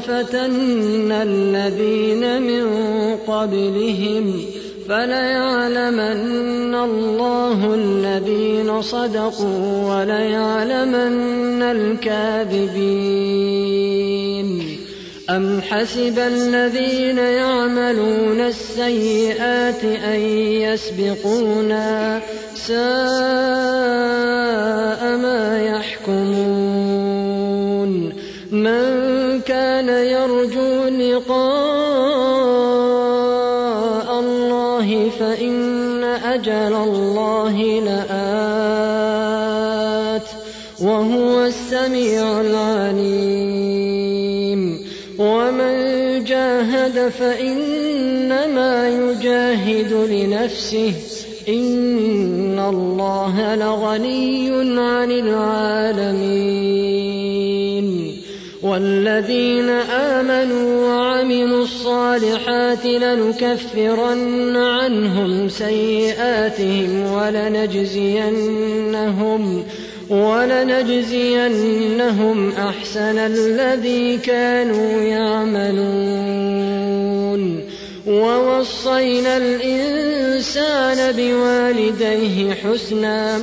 فتنا الذين من قبلهم فليعلمن الله الذين صدقوا وليعلمن الكاذبين. أم حسب الذين يعملون السيئات أن يسبقونا ساء ما يحكمون. من فإنما يجاهد لنفسه. إن الله لغني عن العالمين. والذين آمنوا وعملوا الصالحات لنكفرن عنهم سيئاتهم ولنجزينهم ولنجزينهم أحسن الذي كانوا يعملون. ووصينا الإنسان بوالديه حسنا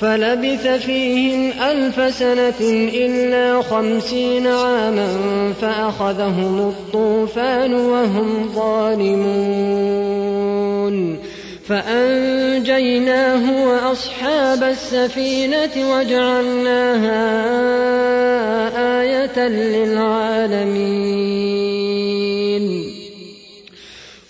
فلبث فيهم ألف سنة إلا خمسين عاما فأخذهم الطوفان وهم ظالمون. فأنجيناه وأصحاب السفينة وجعلناها آية للعالمين.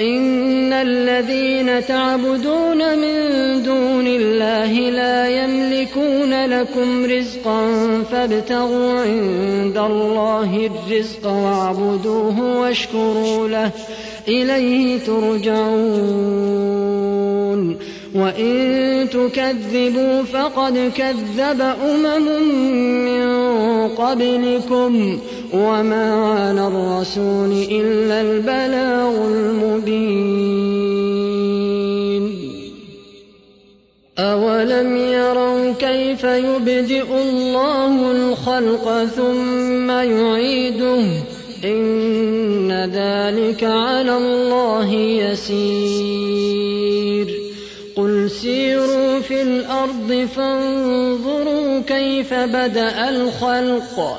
إن الذين تعبدون من دون الله لا يملكون لكم رزقا فابتغوا عند الله الرزق واعبدوه واشكروا له إليه ترجعون. وإن تكذبوا فقد كذب أمم من قبلكم. وما على الرسول إلا البلاغ. المبين أولم يروا كيف يبدئ الله الخلق ثم يعيده إن ذلك على الله يسير قل سيروا في الأرض فانظروا كيف بدأ الخلق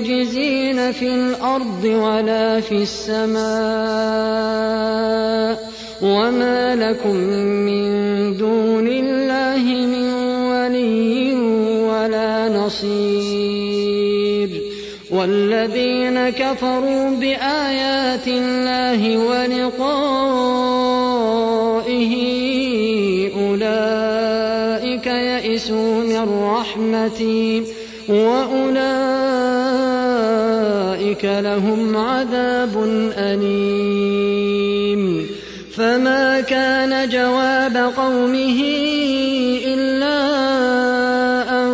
بمعجزين في الأرض ولا في السماء وما لكم من دون الله من ولي ولا نصير والذين كفروا بآيات الله ولقائه أولئك يئسوا من رحمتي وأولئك لهم عذاب أليم. فما كان جواب قومه إلا أن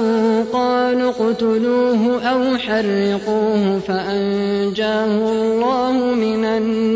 قالوا اقتلوه أو حرقوه فأنجاه الله من النار.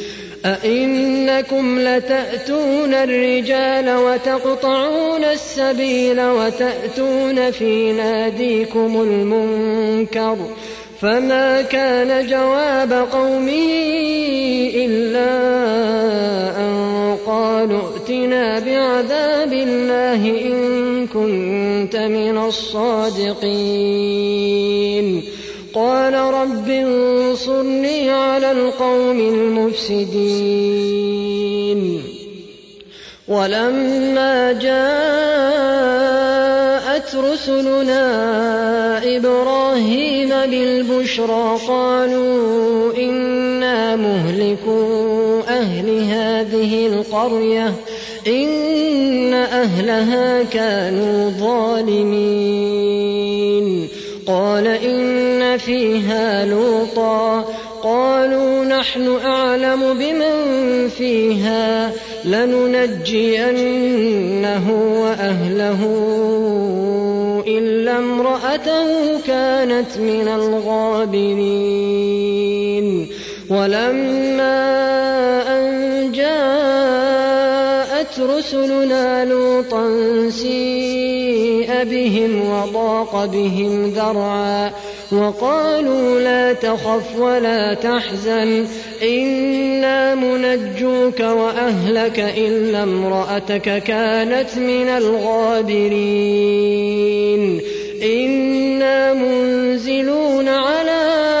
أئنكم لتأتون الرجال وتقطعون السبيل وتأتون في ناديكم المنكر فما كان جواب قومه إلا أن قالوا ائتنا بعذاب الله إن كنت من الصادقين قال رب انصرني على القوم المفسدين. ولما جاءت رسلنا إبراهيم بالبشرى قالوا إنا مهلكو أهل هذه القرية إن أهلها كانوا ظالمين. قال إن فيها لوطا. قالوا نحن أعلم بمن فيها. لننجينه وأهله إلا امرأته كانت من الغابرين. ولما أن جاءت رسلنا لوطا سيء بهم وضاق بهم ذرعا وقالوا لا تخف ولا تحزن إنا منجوك وأهلك إلا امرأتك كانت من الغابرين إنا منزلون على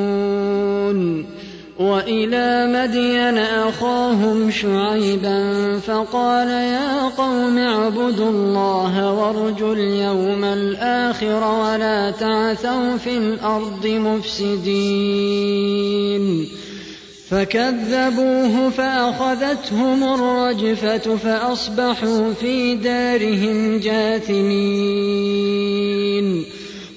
وإلى مدين أخاهم شعيبا فقال يا قوم اعبدوا الله وارجوا اليوم الآخر ولا تعثوا في الأرض مفسدين. فكذبوه فأخذتهم الرجفة فأصبحوا في دارهم جاثمين.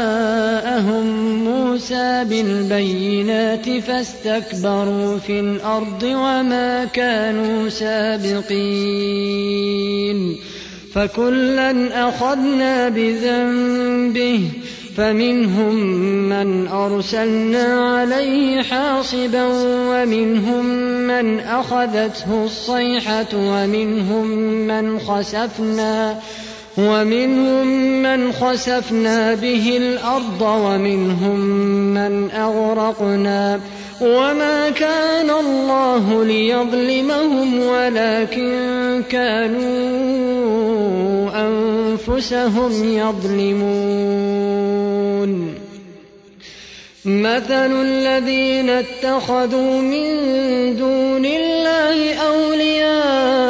جاءهم موسى بالبينات فاستكبروا في الأرض وما كانوا سابقين فكلا أخذنا بذنبه فمنهم من أرسلنا عليه حاصبا ومنهم من أخذته الصيحة ومنهم من خسفنا ومنهم من خسفنا به الأرض ومنهم من أغرقنا وما كان الله ليظلمهم ولكن كانوا أنفسهم يظلمون. مثل الذين اتخذوا من دون الله أولياء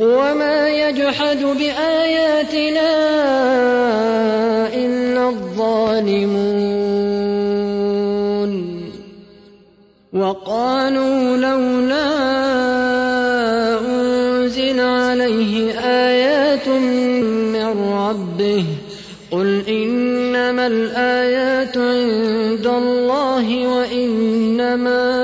وما يجحد بآياتنا إلا الظالمون. وقالوا لولا أنزل عليه آيات من ربه. قل إنما الآيات عند الله وإنما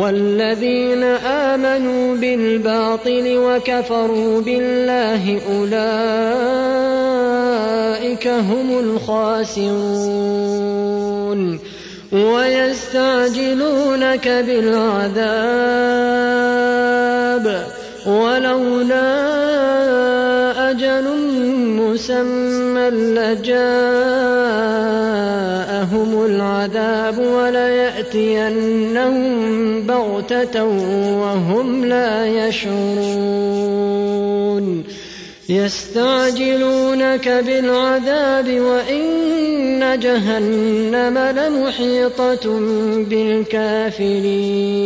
والذين آمنوا بالباطل وكفروا بالله أولئك هم الخاسرون ويستعجلونك بالعذاب ولولا أجل مسمى العذاب وليأتينهم بغتة وهم لا يشعرون. يستعجلونك بالعذاب وإن جهنم لمحيطة بالكافرين.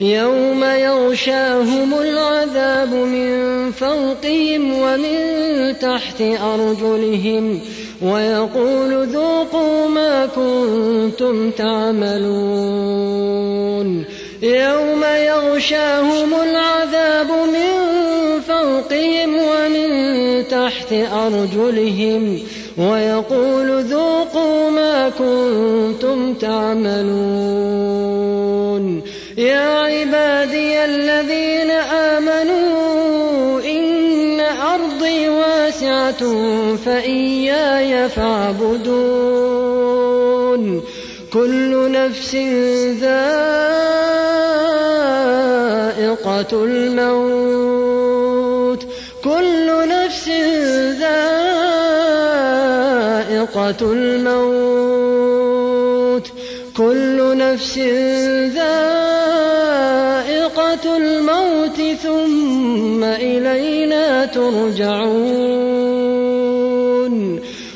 يوم يغشاهم العذاب من فوقهم ومن تحت أرجلهم ويقول ذوقوا ما كنتم تعملون. يوم يغشاهم العذاب من فوقهم ومن تحت أرجلهم. ويقول ذوقوا ما كنتم تعملون. يا عبادي الذين فإياي فاعبدون. كل نفس ذائقة الموت. كل نفس ذائقة الموت. كل نفس ذائقة الموت. ثم إلينا ترجعون.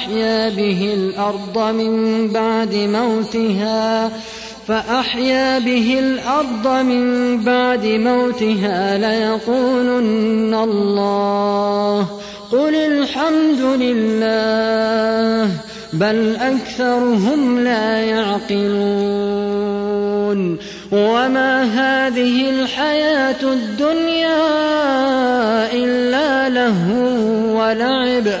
فأحيا به الأرض من بعد موتها فأحيا به الأرض من بعد موتها ليقولن الله قل الحمد لله بل أكثرهم لا يعقلون. وما هذه الحياة الدنيا إلا له ولعب.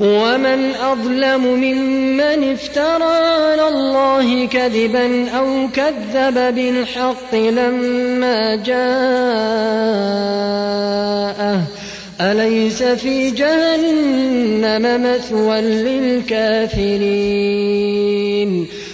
ومن أظلم ممن افترى على الله كذبا أو كذب بالحق لما جاءه أليس في جهنم مثوى للكافرين